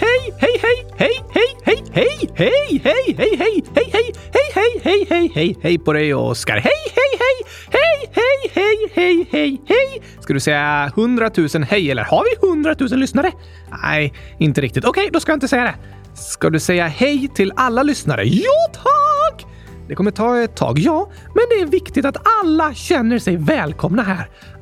hej, hej, hej, hej, hej, hej, hej, hej, hej, hej, hej, hej, hej, hej, hej, hej, hej, hej, hej på dig Oskar. Hej, hej, hej, hej, hej, hej, hej, hej, hej. Ska du säga hundratusen hej eller har vi hundratusen lyssnare? Nej, inte riktigt. Okej, då ska jag inte säga det. Ska du säga hej till alla lyssnare? Ja, tack! Det kommer ta ett tag, ja, men det är viktigt att alla känner sig välkomna här.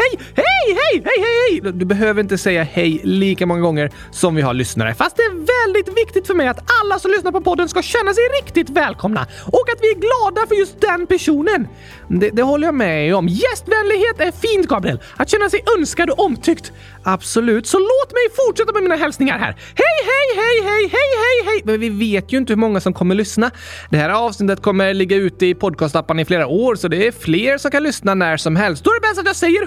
hej, hej, hej, hej, hej. Du behöver inte säga hej lika många gånger som vi har lyssnare. Fast det är väldigt viktigt för mig att alla som lyssnar på podden ska känna sig riktigt välkomna och att vi är glada för just den personen. Det, det håller jag med om. Gästvänlighet är fint, Gabriel. Att känna sig önskad och omtyckt. Absolut, så låt mig fortsätta med mina hälsningar här. Hej, hej, hej, hej, hej, hej, hej! Men vi vet ju inte hur många som kommer lyssna. Det här avsnittet kommer ligga ute i podcastappen i flera år, så det är fler som kan lyssna när som helst. Då är det bäst att jag säger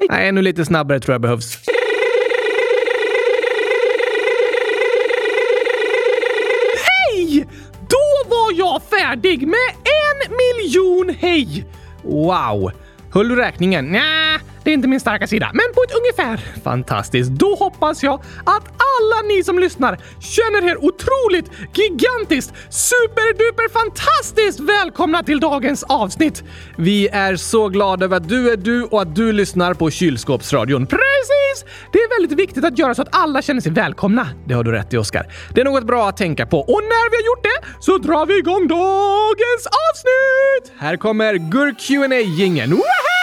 Nej, ännu lite snabbare tror jag behövs. Hej! Då var jag färdig med en miljon hej! Wow! Höll du räkningen? Nja, det är inte min starka sida, men på ett ungefär. Fantastiskt. Då hoppas jag att alla ni som lyssnar känner er otroligt, gigantiskt, superduper fantastiskt välkomna till dagens avsnitt. Vi är så glada över att du är du och att du lyssnar på Kylskåpsradion. Precis! Det är väldigt viktigt att göra så att alla känner sig välkomna. Det har du rätt i, Oskar. Det är något bra att tänka på. Och när vi har gjort det så drar vi igång dagens avsnitt! Här kommer Gurk qa jingeln Woho!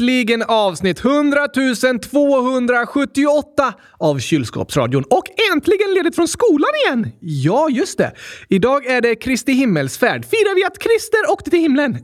Äntligen avsnitt 100 278 av Kylskåpsradion. Och äntligen ledigt från skolan igen! Ja, just det. Idag är det Kristi himmelsfärd. Firar vi att Krister åkte till himlen?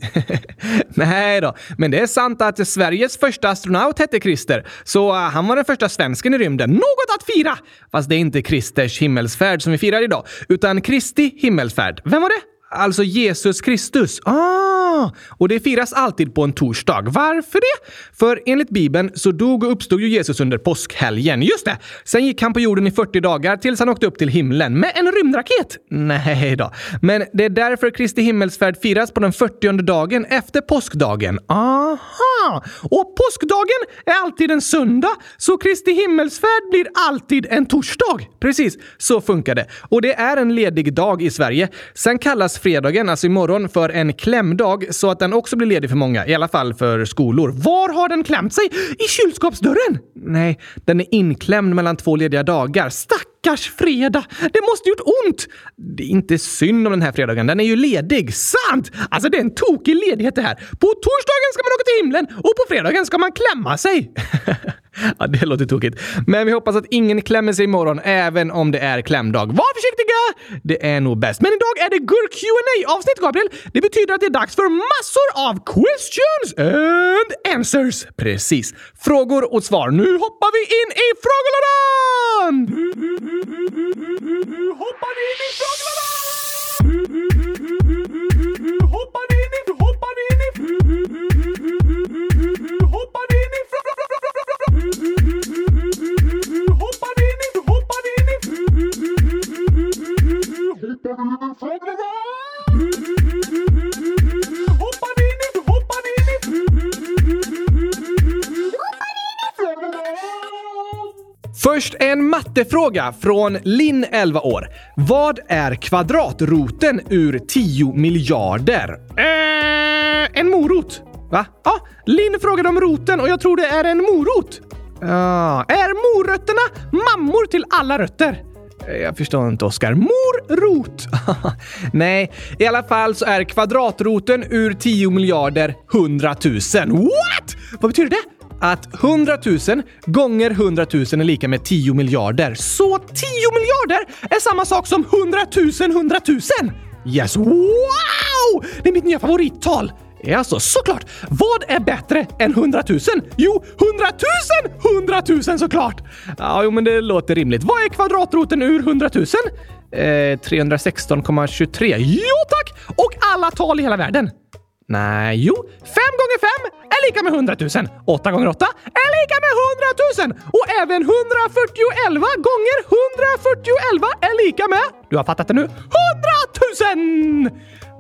Nej då, men det är sant att Sveriges första astronaut hette Krister, så eh, han var den första svensken i rymden. Något att fira! Fast det är inte Kristers himmelsfärd som vi firar idag, utan Kristi himmelsfärd. Vem var det? Alltså Jesus Kristus. Ah! Och det firas alltid på en torsdag. Varför det? För enligt Bibeln så dog och uppstod ju Jesus under påskhelgen. Just det! Sen gick han på jorden i 40 dagar tills han åkte upp till himlen med en rymdraket. Nej då. Men det är därför Kristi himmelsfärd firas på den 40 dagen efter påskdagen. Aha! Och påskdagen är alltid en söndag, så Kristi himmelsfärd blir alltid en torsdag. Precis, så funkar det. Och det är en ledig dag i Sverige. Sen kallas fredagen, alltså imorgon, för en klämdag så att den också blir ledig för många, i alla fall för skolor. Var har den klämt sig? I kylskåpsdörren? Nej, den är inklämd mellan två lediga dagar. Stackars fredag! Det måste gjort ont! Det är inte synd om den här fredagen, den är ju ledig. Sant! Alltså det är en tokig ledighet det här. På torsdagen ska man åka till himlen och på fredagen ska man klämma sig. ja, det låter tokigt. Men vi hoppas att ingen klämmer sig imorgon, även om det är klämdag. Var försiktiga! Det är nog bäst. Men idag är det Gur qa avsnitt Gabriel. Det betyder att det är dags för massor av questions and answers. Precis. Frågor och svar. Nu hoppar vi in i frågelådan! Nu hoppar vi in i frågelådan! Mattefråga från Linn, 11 år. Vad är kvadratroten ur 10 miljarder? Eh, en morot. Va? Ja, Linn frågade om roten och jag tror det är en morot. Ja, är morötterna mammor till alla rötter? Eh, Jag förstår inte, Oskar. Morrot! Nej, i alla fall så är kvadratroten ur 10 miljarder 100 000. What? Vad betyder det? Att 100 000 gånger 100 000 är lika med 10 miljarder. Så 10 miljarder är samma sak som 100 000 100 000! Yes, wow! Det är mitt nya favorittal! Ja, alltså såklart! Vad är bättre än 100 000? Jo, 100 000 100 000 såklart! Ja, jo, men det låter rimligt. Vad är kvadratroten ur 100 000? Eh, 316,23. Jo tack! Och alla tal i hela världen. Nej, jo. 5 gånger 5 är lika med 100 000. 8 gånger 8 är lika med 100 000. Och även 141 gånger 141 är lika med... Du har fattat det nu? 100 000!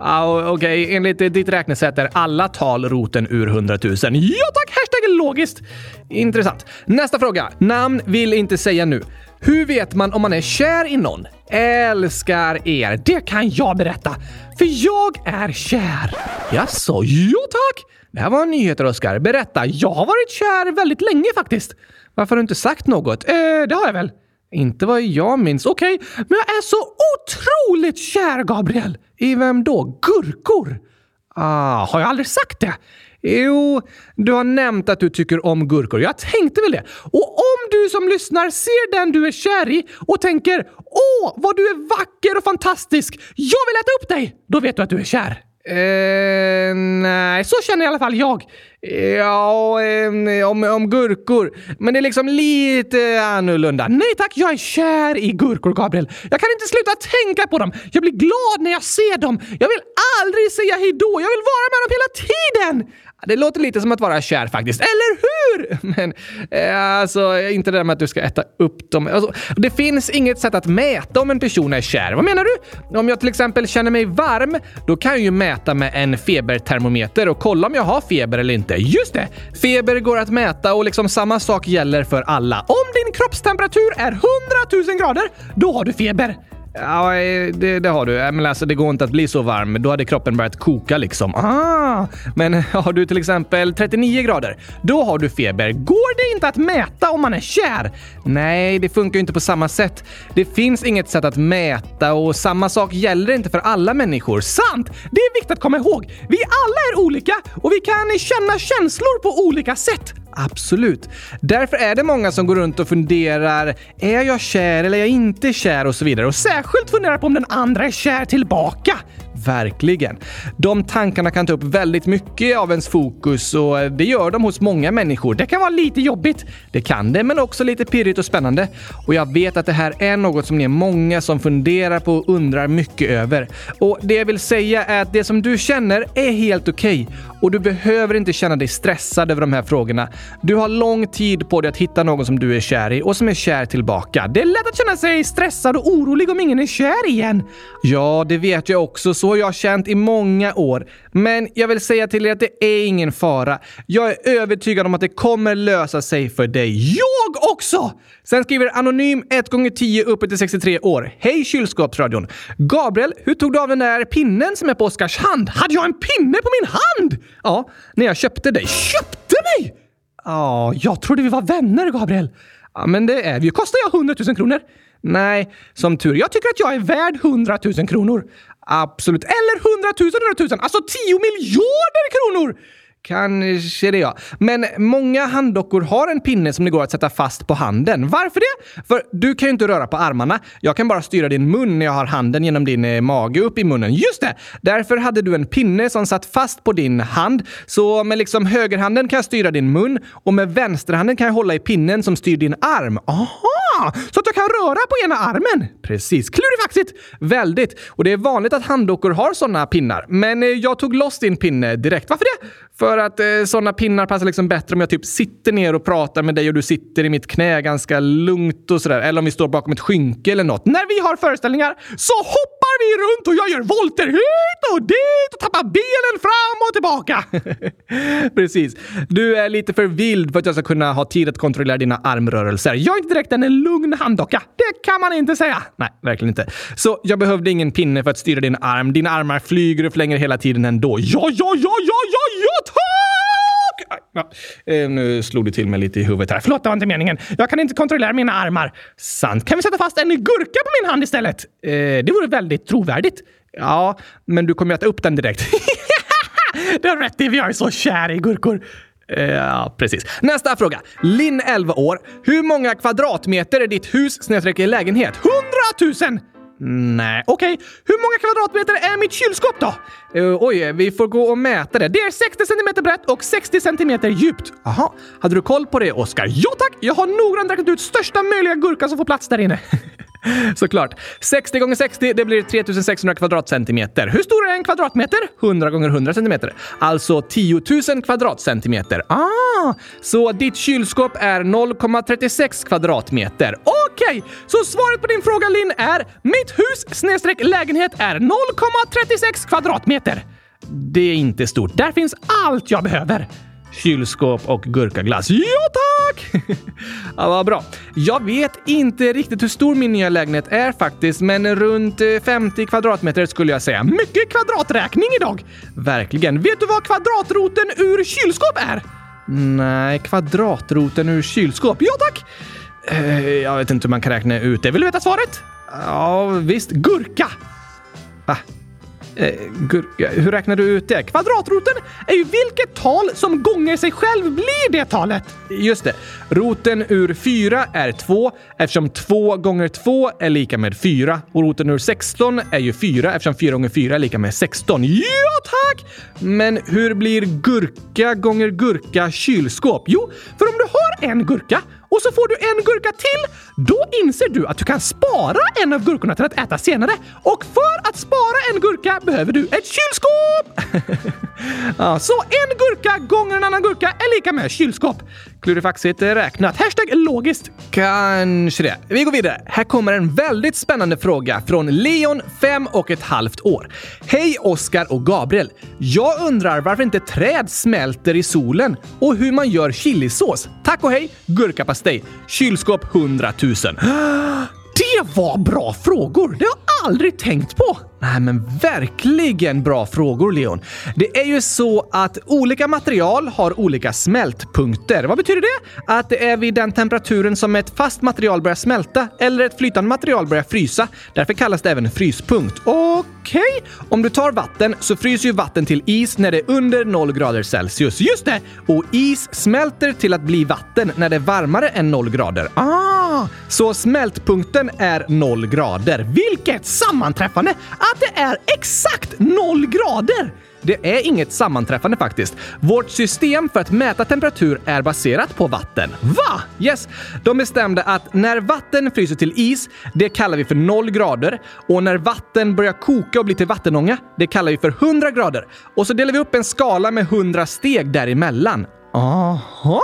Ah, Okej, okay. enligt ditt räknesätt är alla tal roten ur 100 000. Ja tack! Hashtag logiskt. Intressant. Nästa fråga. Namn vill inte säga nu. Hur vet man om man är kär i någon? Älskar er. Det kan jag berätta. För jag är kär. Jaså, jo tack! Det här var nyheter, Oskar. Berätta. Jag har varit kär väldigt länge faktiskt. Varför har du inte sagt något? Eh, det har jag väl? Inte vad jag minns. Okej, okay. men jag är så otroligt kär, Gabriel. I vem då? Gurkor? Ah, har jag aldrig sagt det? Jo, du har nämnt att du tycker om gurkor. Jag tänkte väl det. Och om du som lyssnar ser den du är kär i och tänker “Åh, vad du är vacker och fantastisk! Jag vill äta upp dig!” Då vet du att du är kär. Eh, nej, så känner i alla fall jag. Ja, om, om gurkor. Men det är liksom lite annorlunda. Nej tack, jag är kär i gurkor, Gabriel. Jag kan inte sluta tänka på dem. Jag blir glad när jag ser dem. Jag vill aldrig säga hejdå. Jag vill vara med dem hela tiden. Det låter lite som att vara kär faktiskt, eller hur? Men eh, alltså, inte det där med att du ska äta upp dem. Alltså, det finns inget sätt att mäta om en person är kär. Vad menar du? Om jag till exempel känner mig varm, då kan jag ju mäta med en febertermometer och kolla om jag har feber eller inte. Just det! Feber går att mäta och liksom samma sak gäller för alla. Om din kroppstemperatur är 100 000 grader, då har du feber. Ja, det, det, har du. Men alltså, det går inte att bli så varm. Då hade kroppen börjat koka liksom. Ah, men har du till exempel 39 grader, då har du feber. Går det inte att mäta om man är kär? Nej, det funkar ju inte på samma sätt. Det finns inget sätt att mäta och samma sak gäller inte för alla människor. Sant! Det är viktigt att komma ihåg. Vi alla är olika och vi kan känna känslor på olika sätt. Absolut. Därför är det många som går runt och funderar, är jag kär eller är jag inte kär och så vidare. Och särskilt funderar på om den andra är kär tillbaka. Verkligen. De tankarna kan ta upp väldigt mycket av ens fokus och eh, det gör de hos många människor. Det kan vara lite jobbigt. Det kan det, men också lite pirrigt och spännande. Och jag vet att det här är något som ni är många som funderar på och undrar mycket över. Och det jag vill säga är att det som du känner är helt okej. Okay. Och du behöver inte känna dig stressad över de här frågorna. Du har lång tid på dig att hitta någon som du är kär i och som är kär tillbaka. Det är lätt att känna sig stressad och orolig om ingen är kär igen. Ja, det vet jag också. Så har jag känt i många år. Men jag vill säga till er att det är ingen fara. Jag är övertygad om att det kommer lösa sig för dig. Jag också! Sen skriver Anonym 1x10 uppe till 63 år. Hej kylskåpsradion! Gabriel, hur tog du av den där pinnen som är på Oskars hand? Hade jag en pinne på min hand? Ja, när jag köpte dig. Köpte mig? Ja, jag trodde vi var vänner, Gabriel. Ja, men det är vi ju. Kostar jag 100 000 kronor? Nej, som tur Jag tycker att jag är värd 100 000 kronor. Absolut. Eller 100 000, 100 000. Alltså 10 miljarder kronor! Kanske det ja. Men många handdockor har en pinne som det går att sätta fast på handen. Varför det? För du kan ju inte röra på armarna. Jag kan bara styra din mun när jag har handen genom din eh, mage upp i munnen. Just det! Därför hade du en pinne som satt fast på din hand. Så med liksom högerhanden kan jag styra din mun och med vänsterhanden kan jag hålla i pinnen som styr din arm. Aha! Så att jag kan röra på ena armen? Precis. Klurifaxigt! Väldigt. Och det är vanligt att handdockor har sådana pinnar. Men eh, jag tog loss din pinne direkt. Varför det? För För att eh, sådana pinnar passar liksom bättre om jag typ sitter ner och pratar med dig och du sitter i mitt knä ganska lugnt och sådär. Eller om vi står bakom ett skynke eller något. När vi har föreställningar så hoppar vi runt och jag gör volter hit och dit och tappar benen fram och tillbaka. Precis. Du är lite för vild för att jag ska kunna ha tid att kontrollera dina armrörelser. Jag är inte direkt en lugn handdocka. Det kan man inte säga. Nej, verkligen inte. Så jag behövde ingen pinne för att styra din arm. Dina armar flyger och flänger hela tiden ändå. Ja, ja, ja, ja, ja, ja, tack! Ja, eh, nu slog du till mig lite i huvudet här. Förlåt, det var inte meningen. Jag kan inte kontrollera mina armar. Sant. Kan vi sätta fast en gurka på min hand istället? Eh, det vore väldigt trovärdigt. Ja, men du kommer ju äta upp den direkt. det har rätt i, vi är så kära i gurkor. Eh, ja, precis. Nästa fråga. Linn, 11 år. Hur många kvadratmeter är ditt hus snedstreck lägenhet? 100 000! Nej, okej. Hur många kvadratmeter är mitt kylskåp då? Uh, oj, eh, vi får gå och mäta det. Det är 60 centimeter brett och 60 centimeter djupt. Jaha, hade du koll på det, Oskar? Ja tack! Jag har noggrant räknat ut största möjliga gurka som får plats där inne. Såklart. 60 gånger 60, det blir 3600 kvadratcentimeter. Hur stor är en kvadratmeter? 100 gånger 100 centimeter. Alltså 10 000 kvadratcentimeter. Ah, så ditt kylskåp är 0,36 kvadratmeter. Okej, så svaret på din fråga Linn är mitt hus snedstreck lägenhet är 0,36 kvadratmeter. Det är inte stort. Där finns allt jag behöver. Kylskåp och gurkaglass. Ja, tack! ja, vad bra. Jag vet inte riktigt hur stor min nya lägenhet är faktiskt, men runt eh, 50 kvadratmeter skulle jag säga. Mycket kvadraträkning idag! Verkligen. Vet du vad kvadratroten ur kylskåp är? Nej, kvadratroten ur kylskåp. Ja, tack! Eh, jag vet inte hur man kan räkna ut det. Vill du veta svaret? Ja, visst. Gurka! Ah, Eh, gurka. Hur räknar du ut det? Kvadratroten är ju vilket tal som gånger sig själv blir det talet. Just det. Roten ur 4 är 2 eftersom 2 gånger 2 är lika med 4. Och roten ur 16 är ju 4 eftersom 4 gånger 4 är lika med 16. Ja, tack! Men hur blir gurka gånger gurka kylskåp? Jo, för om du har en gurka och så får du en gurka till, då inser du att du kan spara en av gurkorna till att äta senare. Och för att spara en gurka behöver du ett kylskåp! ja, så en gurka gånger en annan gurka är lika med kylskåp. Klurifaxigt räknat. Hashtag logiskt. Kanske det. Vi går vidare. Här kommer en väldigt spännande fråga från Leon, fem och ett halvt år. Hej Oskar och Gabriel! Jag undrar varför inte träd smälter i solen och hur man gör chilisås. Tack och hej! Gurkapastej. Kylskåp 100 000. Det var bra frågor! Det har jag aldrig tänkt på! Nej, men verkligen bra frågor, Leon. Det är ju så att olika material har olika smältpunkter. Vad betyder det? Att det är vid den temperaturen som ett fast material börjar smälta eller ett flytande material börjar frysa. Därför kallas det även fryspunkt. Okej? Okay. Om du tar vatten så fryser ju vatten till is när det är under 0 grader Celsius. Just det! Och is smälter till att bli vatten när det är varmare än 0 grader. Ah! Så smältpunkten är noll grader. Vilket sammanträffande! att det är exakt noll grader! Det är inget sammanträffande faktiskt. Vårt system för att mäta temperatur är baserat på vatten. Va? Yes! De bestämde att när vatten fryser till is, det kallar vi för 0 grader. Och när vatten börjar koka och bli till vattenånga, det kallar vi för 100 grader. Och så delar vi upp en skala med 100 steg däremellan. Aha!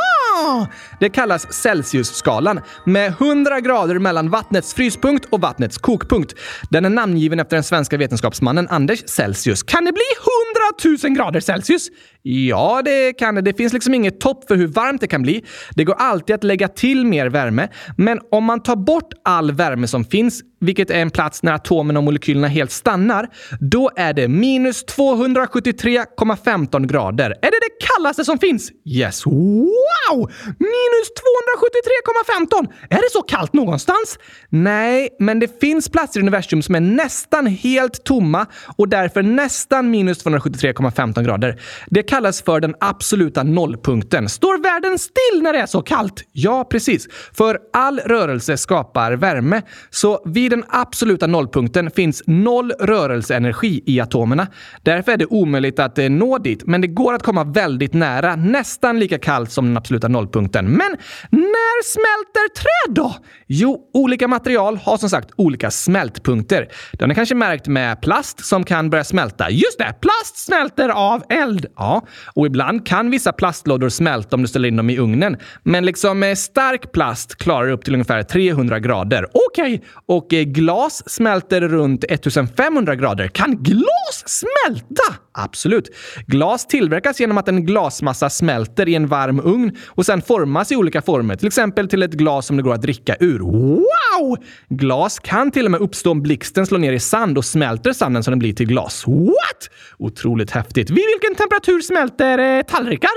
Det kallas Celsiusskalan med 100 grader mellan vattnets fryspunkt och vattnets kokpunkt. Den är namngiven efter den svenska vetenskapsmannen Anders Celsius. Kan det bli 100 000 grader Celsius? Ja, det kan det. Det finns liksom inget topp för hur varmt det kan bli. Det går alltid att lägga till mer värme, men om man tar bort all värme som finns, vilket är en plats när atomerna och molekylerna helt stannar, då är det minus 273,15 grader. Är det det kallaste som finns? Yes. Wow! Minus 273,15! Är det så kallt någonstans? Nej, men det finns platser i universum som är nästan helt tomma och därför nästan minus 273,15 grader. Det kallas för den absoluta nollpunkten. Står världen still när det är så kallt? Ja, precis. För all rörelse skapar värme. Så vid den absoluta nollpunkten finns noll rörelseenergi i atomerna. Därför är det omöjligt att eh, nå dit, men det går att komma väldigt väldigt nära, nästan lika kallt som den absoluta nollpunkten. Men när smälter träd då? Jo, olika material har som sagt olika smältpunkter. Den är kanske märkt med plast som kan börja smälta. Just det! Plast smälter av eld! Ja, och ibland kan vissa plastlådor smälta om du ställer in dem i ugnen. Men liksom eh, stark plast klarar upp till ungefär 300 grader. Okej! Okay. Och eh, glas smälter runt 1500 grader. Kan glas smälta? Absolut. Glas tillverkas genom att en glasmassa smälter i en varm ugn och sen formas i olika former, till exempel till ett glas som det går att dricka ur. Wow! Glas kan till och med uppstå om blixten slår ner i sand och smälter sanden så den blir till glas. What? Otroligt häftigt. Vid vilken temperatur smälter eh, tallrikar?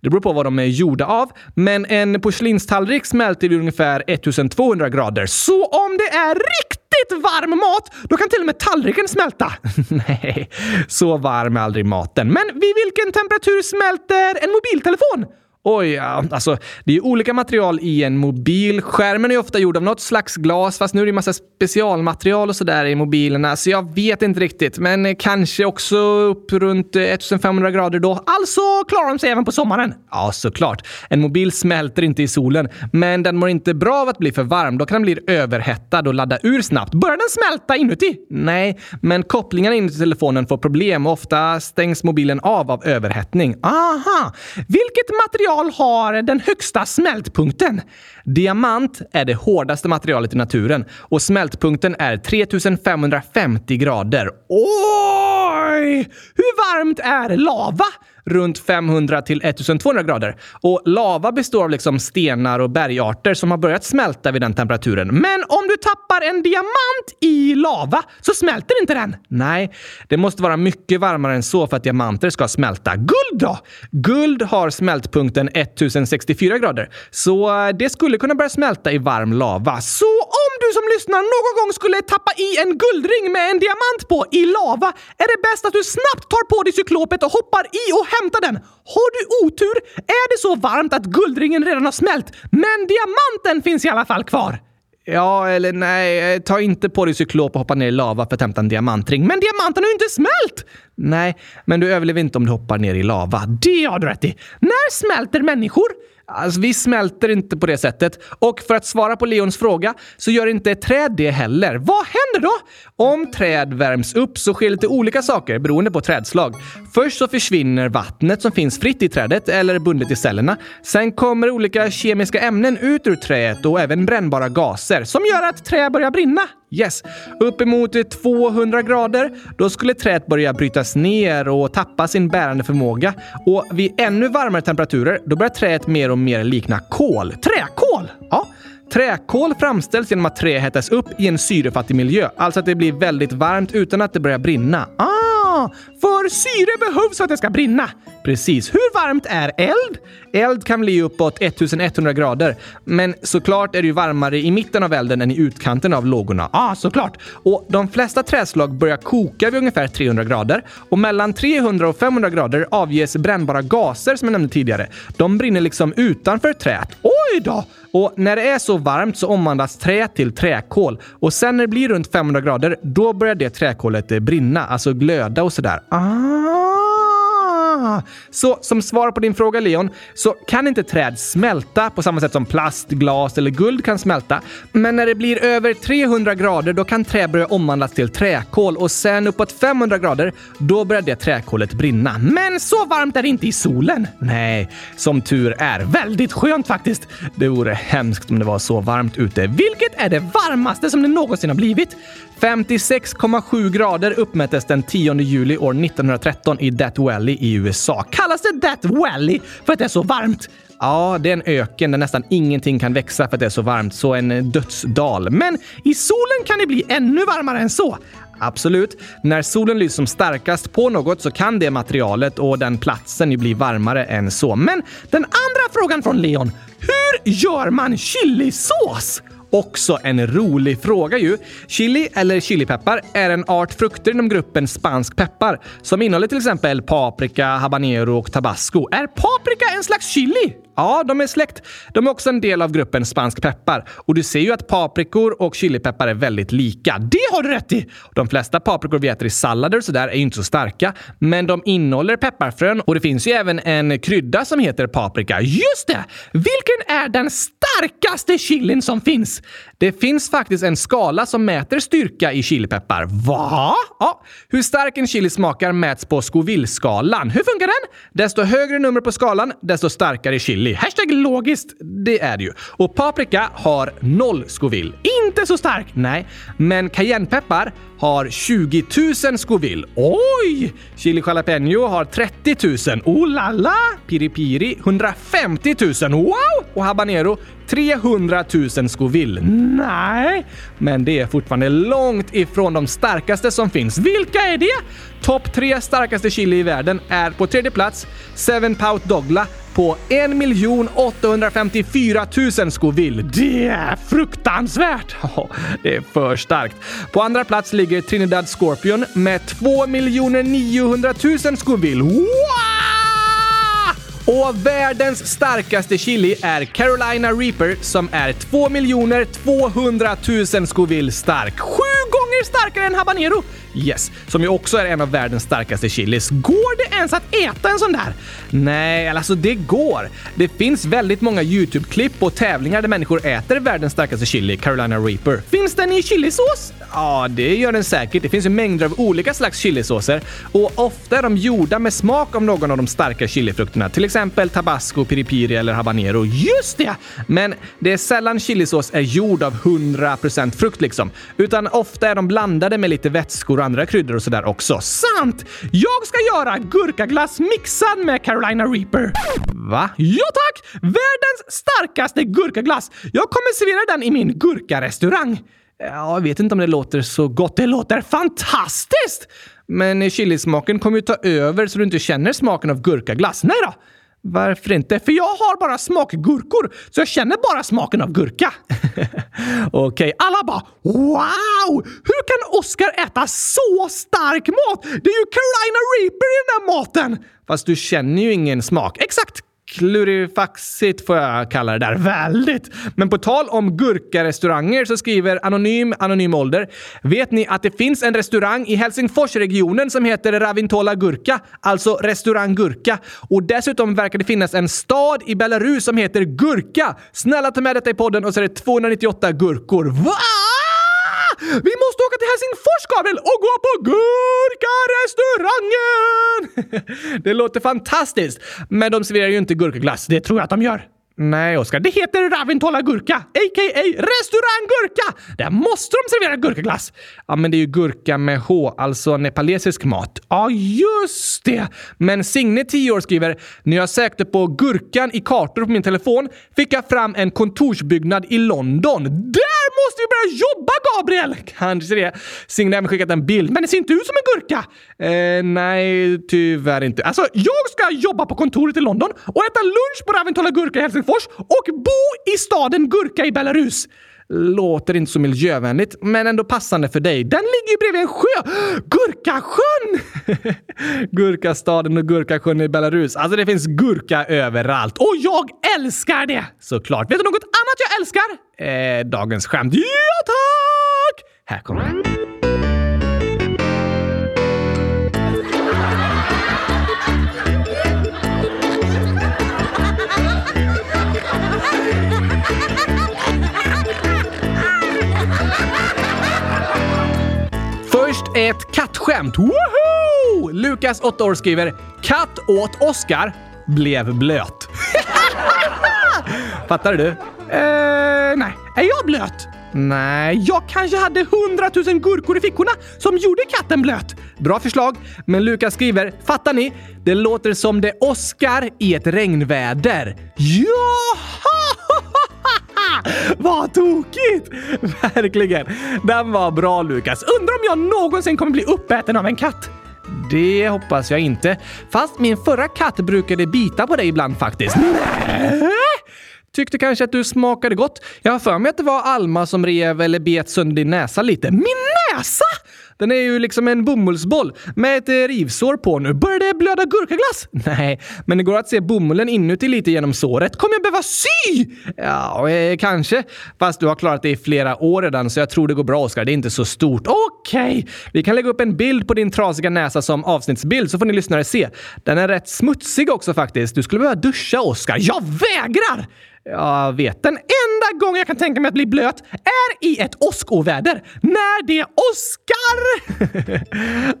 Det beror på vad de är gjorda av, men en porslinstallrik smälter vid ungefär 1200 grader. Så om det är riktigt riktigt varm mat, då kan till och med tallriken smälta. Nej, så varm är aldrig maten. Men vid vilken temperatur smälter en mobiltelefon? Oj, ja. Alltså, det är ju olika material i en mobil. Skärmen är ofta gjord av något slags glas, fast nu är det massa specialmaterial och sådär i mobilerna, så jag vet inte riktigt. Men eh, kanske också upp runt eh, 1500 grader då. Alltså klarar de sig även på sommaren. Ja, såklart. En mobil smälter inte i solen, men den mår inte bra av att bli för varm. Då kan den bli överhettad och ladda ur snabbt. Börjar den smälta inuti? Nej, men kopplingarna in till telefonen får problem och ofta stängs mobilen av av överhettning. Aha! Vilket material material har den högsta smältpunkten? Diamant är det hårdaste materialet i naturen och smältpunkten är 3550 grader. Oj! Hur varmt är lava? runt 500 till 1200 grader. Och lava består av liksom stenar och bergarter som har börjat smälta vid den temperaturen. Men om du tappar en diamant i lava så smälter inte den. Nej, det måste vara mycket varmare än så för att diamanter ska smälta. Guld då? Guld har smältpunkten 1064 grader, så eh, det skulle kunna börja smälta i varm lava. Så du som lyssnar någon gång skulle tappa i en guldring med en diamant på i lava är det bäst att du snabbt tar på dig cyklopet och hoppar i och hämtar den. Har du otur är det så varmt att guldringen redan har smält, men diamanten finns i alla fall kvar. Ja, eller nej, ta inte på dig cyklop och hoppa ner i lava för att hämta en diamantring. Men diamanten har ju inte smält! Nej, men du överlever inte om du hoppar ner i lava. Det har du rätt i. När smälter människor? Alltså, vi smälter inte på det sättet. Och för att svara på Leons fråga så gör inte ett träd det heller. Vad händer då? Om träd värms upp så sker lite olika saker beroende på trädslag. Först så försvinner vattnet som finns fritt i trädet eller bundet i cellerna. Sen kommer olika kemiska ämnen ut ur träet och även brännbara gaser som gör att trä börjar brinna. Yes. Uppemot 200 grader, då skulle träet börja brytas ner och tappa sin bärande förmåga. Och vid ännu varmare temperaturer, då börjar träet mer och mer likna kol. Träkol! Ja. Träkol framställs genom att trä hettas upp i en syrefattig miljö, alltså att det blir väldigt varmt utan att det börjar brinna. Ah, för syre behövs för att det ska brinna. Precis. Hur varmt är eld? Eld kan bli uppåt 1100 grader, men såklart är det ju varmare i mitten av elden än i utkanten av lågorna. Ja, ah, såklart. Och de flesta träslag börjar koka vid ungefär 300 grader och mellan 300 och 500 grader avges brännbara gaser som jag nämnde tidigare. De brinner liksom utanför träet. Oj då! Och när det är så varmt så omvandlas trä till träkol och sen när det blir runt 500 grader, då börjar det träkolet eh, brinna, alltså glöda och sådär. Ah! Ah, så som svar på din fråga Leon, så kan inte träd smälta på samma sätt som plast, glas eller guld kan smälta. Men när det blir över 300 grader, då kan trä börja omvandlas till träkol och sen uppåt 500 grader, då börjar det träkolet brinna. Men så varmt är det inte i solen. Nej, som tur är. Väldigt skönt faktiskt. Det vore hemskt om det var så varmt ute. Vilket är det varmaste som det någonsin har blivit? 56,7 grader uppmättes den 10 juli år 1913 i Death Valley i USA. Kallas det Death Valley för att det är så varmt? Ja, det är en öken där nästan ingenting kan växa för att det är så varmt, så en eh, dödsdal. Men i solen kan det bli ännu varmare än så. Absolut. När solen lyser som starkast på något så kan det materialet och den platsen ju bli varmare än så. Men den andra frågan från Leon. Hur gör man chilisås? Också en rolig fråga ju. Chili, eller chilipeppar, är en art frukter inom gruppen spansk peppar som innehåller till exempel paprika, habanero och tabasco. Är paprika en slags chili? Ja, de är släkt. De är också en del av gruppen spansk peppar. Och du ser ju att paprikor och chilipeppar är väldigt lika. Det har du rätt i! De flesta paprikor vi äter i sallader och sådär är ju inte så starka, men de innehåller pepparfrön och det finns ju även en krydda som heter paprika. Just det! Vilken är den starkaste chilin som finns? Det finns faktiskt en skala som mäter styrka i chilipeppar. Va? Ja, hur stark en chili smakar mäts på Scoville-skalan. Hur funkar den? Desto högre nummer på skalan, desto starkare chili. Hashtag logiskt, det är det ju. Och paprika har noll Scoville. Inte så stark! Nej, men cayennepeppar har 20 000 Scoville. Oj! Chili jalapeno har 30 000. Oh la la! Piri piri 150 000. Wow! Och habanero 300 000 Scoville. Nej, men det är fortfarande långt ifrån de starkaste som finns. Vilka är det? Topp tre starkaste chili i världen är på tredje plats Seven Pout Dogla på 1 854 000 Scoville. Det är fruktansvärt! det är för starkt. På andra plats ligger Trinidad Scorpion med 2 900 000 Scoville. Wow! Och världens starkaste chili är Carolina Reaper som är 2 200 000 Scoville stark. Sju gånger starkare än habanero! Yes, som ju också är en av världens starkaste chilis. Går det ens att äta en sån där? Nej, alltså det går. Det finns väldigt många YouTube-klipp och tävlingar där människor äter världens starkaste chili, Carolina Reaper. Finns den i chilisås? Ja, det gör den säkert. Det finns ju mängder av olika slags chilisåser och ofta är de gjorda med smak av någon av de starka chilifrukterna, till exempel tabasco, piripiri eller habanero. Just det! Men det är sällan chilisås är gjord av 100% frukt liksom, utan ofta är de blandade med lite vätskor och andra kryddor och sådär också. Sant! Jag ska göra gurkaglass mixad med Carolina Reaper. Va? Ja tack! Världens starkaste gurkaglass. Jag kommer servera den i min gurkarestaurang. Ja, jag vet inte om det låter så gott. Det låter fantastiskt! Men eh, chilismaken kommer ju ta över så du inte känner smaken av gurkaglass. Nej då! Varför inte? För jag har bara smakgurkor, så jag känner bara smaken av gurka. Okej, okay, alla bara “Wow! Hur kan Oscar äta så stark mat? Det är ju Carolina Reaper i den där maten!” Fast du känner ju ingen smak. Exakt! Klurifaxigt får jag kalla det där. Väldigt! Men på tal om gurkarestauranger så skriver Anonym Anonym Ålder. Vet ni att det finns en restaurang i Helsingforsregionen som heter Ravintola Gurka? Alltså restaurang Gurka. Och dessutom verkar det finnas en stad i Belarus som heter Gurka. Snälla ta med detta i podden och så är det 298 gurkor. Va? Vi måste åka till Helsingfors, Gabriel, och gå på Gurkarestaurangen! det låter fantastiskt, men de serverar ju inte gurkaglass. Det tror jag att de gör. Nej, Oskar. Det heter Ravintola Gurka, a.k.a. Restaurang Gurka! Där måste de servera gurkaglass! Ja, men det är ju gurka med H, alltså nepalesisk mat. Ja, just det! Men Signe, 10 år, skriver “När jag sökte på gurkan i kartor på min telefon fick jag fram en kontorsbyggnad i London. Där måste vi börja jobba, Gabriel! Kanske det. Signe har även skickat en bild, men det ser inte ut som en gurka. Eh, nej, tyvärr inte. Alltså, jag ska jobba på kontoret i London och äta lunch på Raventola Gurka i Helsingfors och bo i staden Gurka i Belarus. Låter inte så miljövänligt, men ändå passande för dig. Den ligger ju bredvid en sjö! Gurkasjön! Gurkastaden och Gurkasjön i Belarus. Alltså det finns gurka överallt. Och jag älskar det! Såklart. Vet du något annat jag älskar? Eh, dagens skämt. Ja tack! Här kommer det. Ett kattskämt. Woho! Lukas, 8 år, skriver “Katt åt Oscar, blev blöt”. Fattar du? Eh, nej. Är jag blöt? Nej, jag kanske hade hundratusen gurkor i fickorna som gjorde katten blöt. Bra förslag, men Lukas skriver “Fattar ni? Det låter som det åskar i ett regnväder”. Jaha! Vad tokigt! Verkligen. Den var bra Lukas. Undrar om jag någonsin kommer bli uppäten av en katt? Det hoppas jag inte. Fast min förra katt brukade bita på dig ibland faktiskt. Tyckte kanske att du smakade gott. Jag har för mig att det var Alma som rev eller bet sönder din näsa lite. Min näsa? Den är ju liksom en bomullsboll med ett eh, rivsår på nu. Börjar det blöda gurkaglass? Nej, men det går att se bomullen inuti lite genom såret. Kommer jag behöva sy? Ja, eh, kanske. Fast du har klarat det i flera år redan, så jag tror det går bra, Oskar. Det är inte så stort. Okej, okay. vi kan lägga upp en bild på din trasiga näsa som avsnittsbild så får ni lyssnare se. Den är rätt smutsig också faktiskt. Du skulle behöva duscha, Oskar. Jag vägrar! Jag vet. Den enda gången jag kan tänka mig att bli blöt är i ett åskoväder. När det åskar!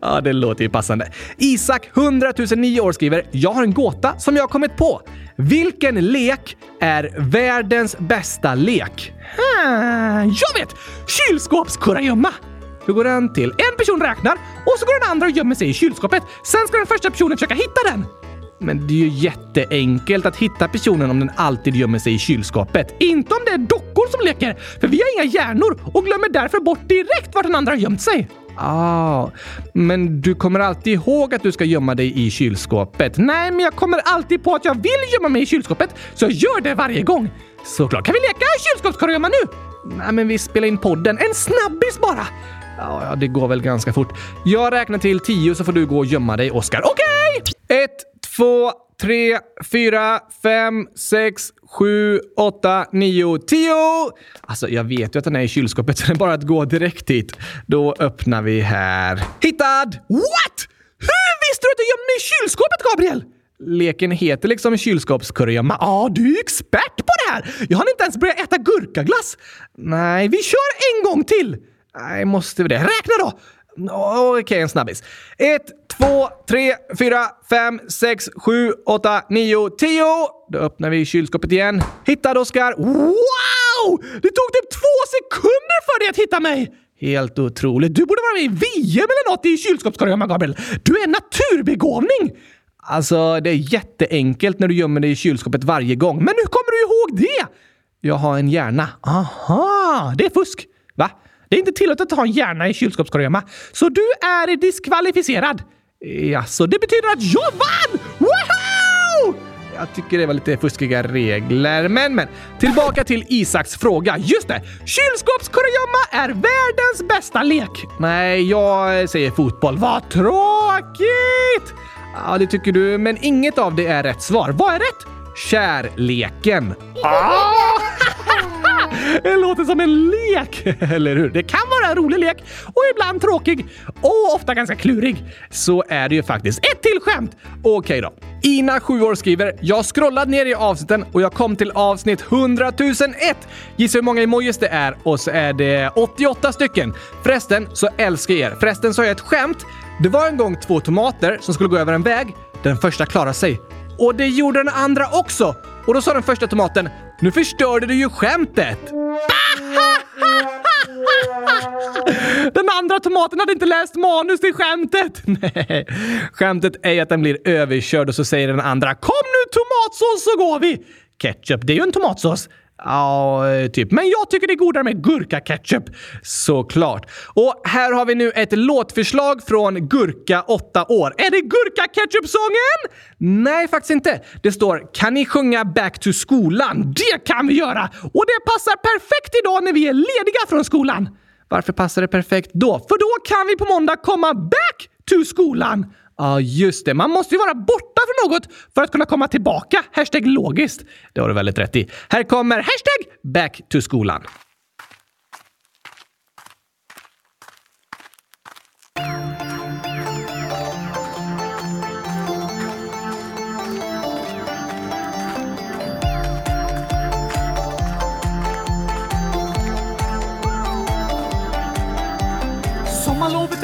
ja, det låter ju passande. Isak, 100 009 år, skriver “Jag har en gåta som jag har kommit på. Vilken lek är världens bästa lek?” hmm, Jag vet! Kylskåpskurragömma! Hur går den till? En person räknar och så går den andra och gömmer sig i kylskåpet. Sen ska den första personen försöka hitta den. Men det är ju jätteenkelt att hitta personen om den alltid gömmer sig i kylskåpet. Inte om det är dockor som leker, för vi har inga hjärnor och glömmer därför bort direkt vart den andra har gömt sig. Ah, men du kommer alltid ihåg att du ska gömma dig i kylskåpet? Nej, men jag kommer alltid på att jag vill gömma mig i kylskåpet, så jag gör det varje gång. Såklart. Kan vi leka kylskåpskurragömma nu? Nej, men vi spelar in podden. En snabbis bara! Ja, det går väl ganska fort. Jag räknar till tio så får du gå och gömma dig, Oskar. Okej! Okay! Ett, två, tre, fyra, fem, sex, sju, åtta, nio, tio! Alltså, jag vet ju att den är i kylskåpet, så det är bara att gå direkt hit. Då öppnar vi här. Hittad! What? Hur visste du att du gömde mig i kylskåpet, Gabriel? Leken heter liksom kylskåpskurragömma. Ja, ah, du är expert på det här! Jag har inte ens börjat äta gurkaglass. Nej, vi kör en gång till! Nej, måste vi det? Räkna då! Okej, okay, en snabbis. Ett, två, tre, fyra, fem, sex, sju, åtta, nio, tio! Då öppnar vi kylskåpet igen. Hittad, Oskar! Wow! Det tog typ två sekunder för dig att hitta mig! Helt otroligt. Du borde vara med i VM eller något i kylskåpskorgen, Gabriel. Du är en naturbegåvning! Alltså, det är jätteenkelt när du gömmer dig i kylskåpet varje gång. Men hur kommer du ihåg det? Jag har en hjärna. Aha, det är fusk. Det är inte tillåtet att ha en hjärna i kylskåpskurragömma. Så du är diskvalificerad. Ja, så det betyder att jag vann! Woho! Jag tycker det var lite fuskiga regler, men men. Tillbaka till Isaks fråga. Just det! Kylskåpskurragömma är världens bästa lek. Nej, jag säger fotboll. Vad tråkigt! Ja, det tycker du, men inget av det är rätt svar. Vad är rätt? Kärleken. Ah! Det låter som en lek, eller hur? Det kan vara en rolig lek och ibland tråkig och ofta ganska klurig. Så är det ju faktiskt. Ett till skämt! Okej då. Ina, 7 år, skriver “Jag scrollade ner i avsnitten och jag kom till avsnitt 100 001. Gissa hur många emojis det är och så är det 88 stycken. Förresten så älskar jag er. Förresten så har jag ett skämt. Det var en gång två tomater som skulle gå över en väg. Den första klarade sig. Och det gjorde den andra också! Och då sa den första tomaten “Nu förstörde du ju skämtet!” Den andra tomaten hade inte läst manus till skämtet! Nej, skämtet är att den blir överkörd och så säger den andra “Kom nu tomatsås så går vi!” Ketchup, det är ju en tomatsås. Ja, eh, typ. Men jag tycker det är godare med gurkaketchup, Såklart. Och här har vi nu ett låtförslag från Gurka 8 år. Är det gurkaketchup-sången? Nej, faktiskt inte. Det står “Kan ni sjunga Back to skolan?” Det kan vi göra! Och det passar perfekt idag när vi är lediga från skolan. Varför passar det perfekt då? För då kan vi på måndag komma back to skolan! Ja, just det. Man måste ju vara borta från något för att kunna komma tillbaka. Hashtag logiskt. Det har du väldigt rätt i. Här kommer hashtag back to skolan. Sommarlovet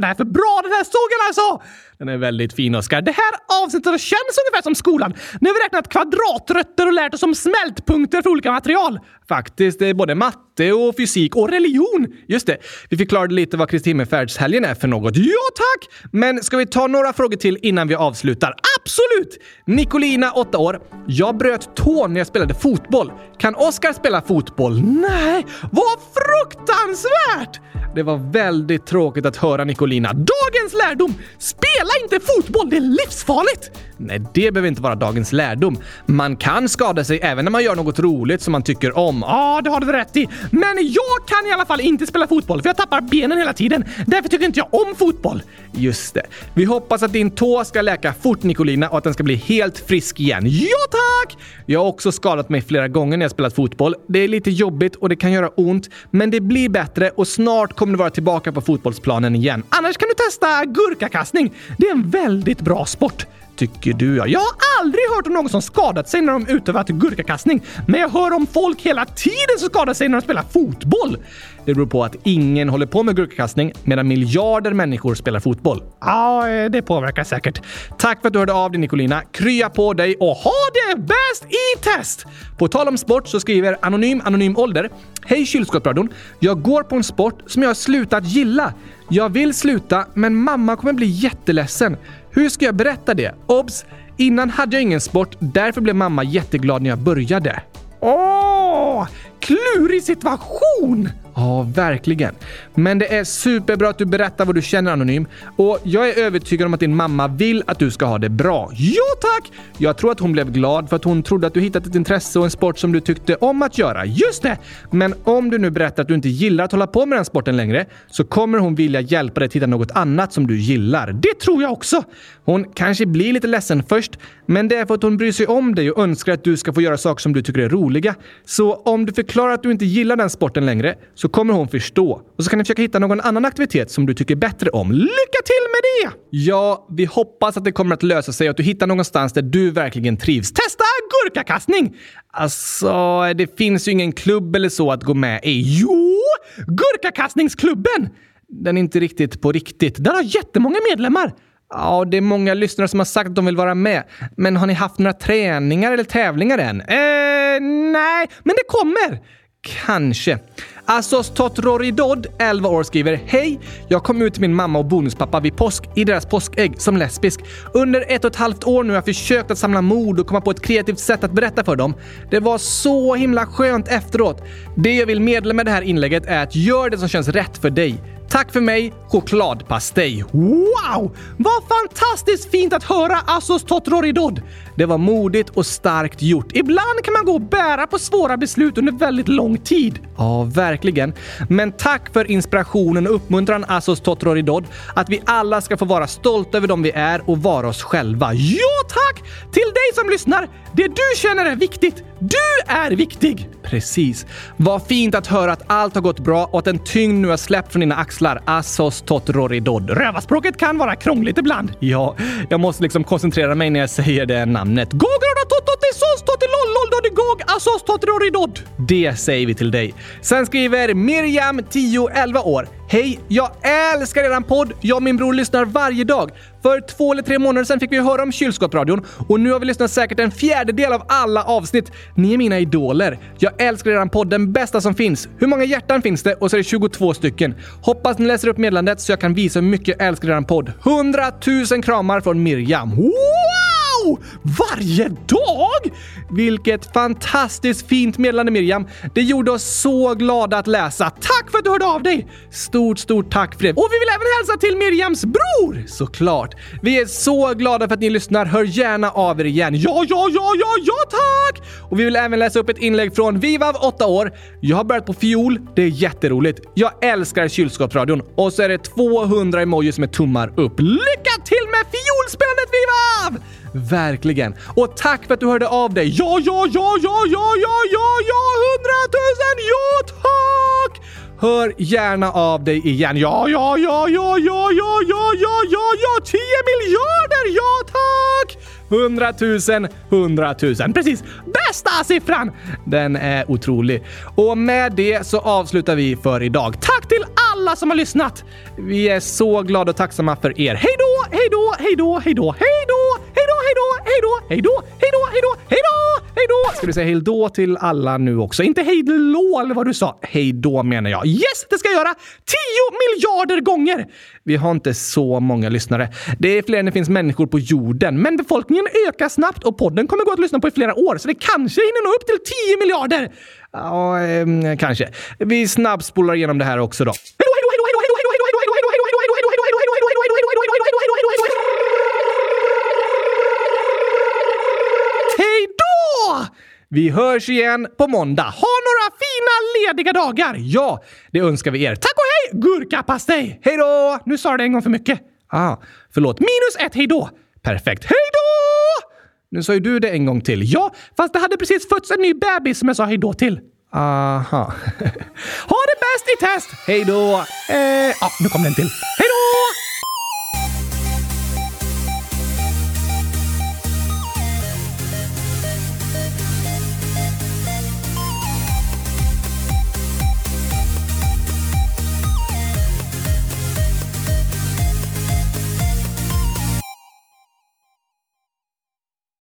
den är för bra den här sågen alltså! Den är väldigt fin Oskar. Det här avsnittet känns ungefär som skolan Nu har vi räknat kvadratrötter och lärt oss om smältpunkter för olika material. Faktiskt, det är både matte och fysik och religion. Just det, vi förklarade lite vad Kristi himmelsfärdshelgen är för något. Ja tack! Men ska vi ta några frågor till innan vi avslutar? Absolut! Nicolina, 8 år. Jag bröt tån när jag spelade fotboll. Kan Oskar spela fotboll? Nej, vad fruktansvärt! Det var väldigt tråkigt att höra Nicolina. Dagens lärdom! Spela inte fotboll, det är livsfarligt! Nej, det behöver inte vara dagens lärdom. Man kan skada sig även när man gör något roligt som man tycker om. Ja, det har du rätt i. Men jag kan i alla fall inte spela fotboll för jag tappar benen hela tiden. Därför tycker inte jag om fotboll. Just det. Vi hoppas att din tå ska läka fort, Nicolina, och att den ska bli helt frisk igen. Ja, tack! Jag har också skadat mig flera gånger när jag spelat fotboll. Det är lite jobbigt och det kan göra ont, men det blir bättre och snart kommer du vara tillbaka på fotbollsplanen igen. Annars kan du testa gurkakastning. Det är en väldigt bra sport. Tycker du ja. Jag har aldrig hört om någon som skadat sig när de utövat gurkakastning, men jag hör om folk hela tiden som skadar sig när de spelar fotboll. Det beror på att ingen håller på med gurkakastning medan miljarder människor spelar fotboll. Ja, eh, det påverkar säkert. Tack för att du hörde av dig Nicolina. Krya på dig och ha det bäst i test! På tal om sport så skriver Anonym Anonym Ålder. Hej kylskåpsradion. Jag går på en sport som jag har slutat gilla. Jag vill sluta, men mamma kommer bli jätteledsen. Hur ska jag berätta det? Obs! Innan hade jag ingen sport, därför blev mamma jätteglad när jag började. Åh! Klurig situation! Ja, verkligen. Men det är superbra att du berättar vad du känner Anonym. Och jag är övertygad om att din mamma vill att du ska ha det bra. Ja, tack! Jag tror att hon blev glad för att hon trodde att du hittat ett intresse och en sport som du tyckte om att göra. Just det! Men om du nu berättar att du inte gillar att hålla på med den sporten längre så kommer hon vilja hjälpa dig att hitta något annat som du gillar. Det tror jag också! Hon kanske blir lite ledsen först, men det är för att hon bryr sig om dig och önskar att du ska få göra saker som du tycker är roliga. Så om du förklarar att du inte gillar den sporten längre så kommer hon förstå. Och så kan ni försöka hitta någon annan aktivitet som du tycker bättre om. Lycka till med det! Ja, vi hoppas att det kommer att lösa sig och att du hittar någonstans där du verkligen trivs. Testa gurkakastning! Alltså, det finns ju ingen klubb eller så att gå med i. Jo! Gurkakastningsklubben! Den är inte riktigt på riktigt. Den har jättemånga medlemmar. Ja, det är många lyssnare som har sagt att de vill vara med. Men har ni haft några träningar eller tävlingar än? Eh, nej, men det kommer! Kanske. Assos Totroridod, 11 år, skriver Hej! Jag kom ut till min mamma och bonuspappa vid påsk i deras påskägg som lesbisk. Under ett och ett halvt år nu har jag försökt att samla mod och komma på ett kreativt sätt att berätta för dem. Det var så himla skönt efteråt. Det jag vill meddela med det här inlägget är att gör det som känns rätt för dig. Tack för mig, chokladpastej. Wow! Vad fantastiskt fint att höra Assos Totroridod! Det var modigt och starkt gjort. Ibland kan man gå och bära på svåra beslut under väldigt lång tid. Ja, verkligen. Men tack för inspirationen och uppmuntran Assos Totroridod. Att vi alla ska få vara stolta över dem vi är och vara oss själva. Ja, tack! Till dig som lyssnar. Det du känner är viktigt. Du är viktig! Precis. Vad fint att höra att allt har gått bra och att en tyngd nu har släppt från dina axlar. Assos Totroridod. Rövarspråket kan vara krångligt ibland. Ja, jag måste liksom koncentrera mig när jag säger det namnet. Gograda tototisos totilolloldoddigog assos totroridod. Det säger vi till dig. Sen skriver Miriam, 10, 11 år. Hej! Jag älskar eran podd! Jag och min bror lyssnar varje dag. För två eller tre månader sedan fick vi höra om kylskåpsradion och nu har vi lyssnat säkert en fjärdedel av alla avsnitt. Ni är mina idoler. Jag älskar eran podd, den bästa som finns. Hur många hjärtan finns det? Och så är det 22 stycken. Hoppas ni läser upp meddelandet så jag kan visa hur mycket jag älskar eran podd. 100 000 kramar från Miriam. Wow! Varje dag? Vilket fantastiskt fint meddelande Miriam. Det gjorde oss så glada att läsa. Tack för att du hörde av dig! Stort, stort tack för det. Och vi vill även hälsa till Miriams bror! Såklart. Vi är så glada för att ni lyssnar. Hör gärna av er igen. Ja, ja, ja, ja, ja tack! Och vi vill även läsa upp ett inlägg från Vivav, 8 år. Jag har börjat på fiol. Det är jätteroligt. Jag älskar kylskåpsradion. Och så är det 200 emojis med tummar upp. Lycka till med fiolspelandet Vivav! Verkligen. Och tack för att du hörde av dig. Ja, ja, ja, ja, ja, ja, ja, ja, hundratusen, ja tack! Hör gärna av dig igen. Ja, ja, ja, ja, ja, ja, ja, ja, ja, ja, 10 miljarder, ja tack! Hundratusen, hundratusen. Precis, bästa siffran! Den är otrolig. Och med det så avslutar vi för idag. Tack till alla som har lyssnat! Vi är så glada och tacksamma för er. Hej då, hej då, hej då, hej då, hej då, hej då, hej då, hej då, hej då, hej då, hej då, hej då! Ska du säga hej då till alla nu också? Inte hej då eller vad du sa. Hej då menar jag. Yes, det ska jag göra! 10 miljarder gånger! Vi har inte så många lyssnare. Det är fler än det finns människor på jorden, men befolkningen ökar snabbt och podden kommer gå att lyssna på i flera år, så det kanske hinner nå upp till 10 miljarder. Ja, eh, kanske. Vi snabbspolar igenom det här också då. Hej Vi hörs igen på måndag. Ha några fina lediga dagar! Ja, det önskar vi er. Tack och hej, gurkapastej! Hej då! Nu sa jag det en gång för mycket. Ah, förlåt. Minus ett hej då. Perfekt. Hej då! Nu sa ju du det en gång till. Ja, fast det hade precis fötts en ny bebis som jag sa hej då till. Aha. ha det bäst i test! Hej då! Eh, ah, nu kom den till. Hej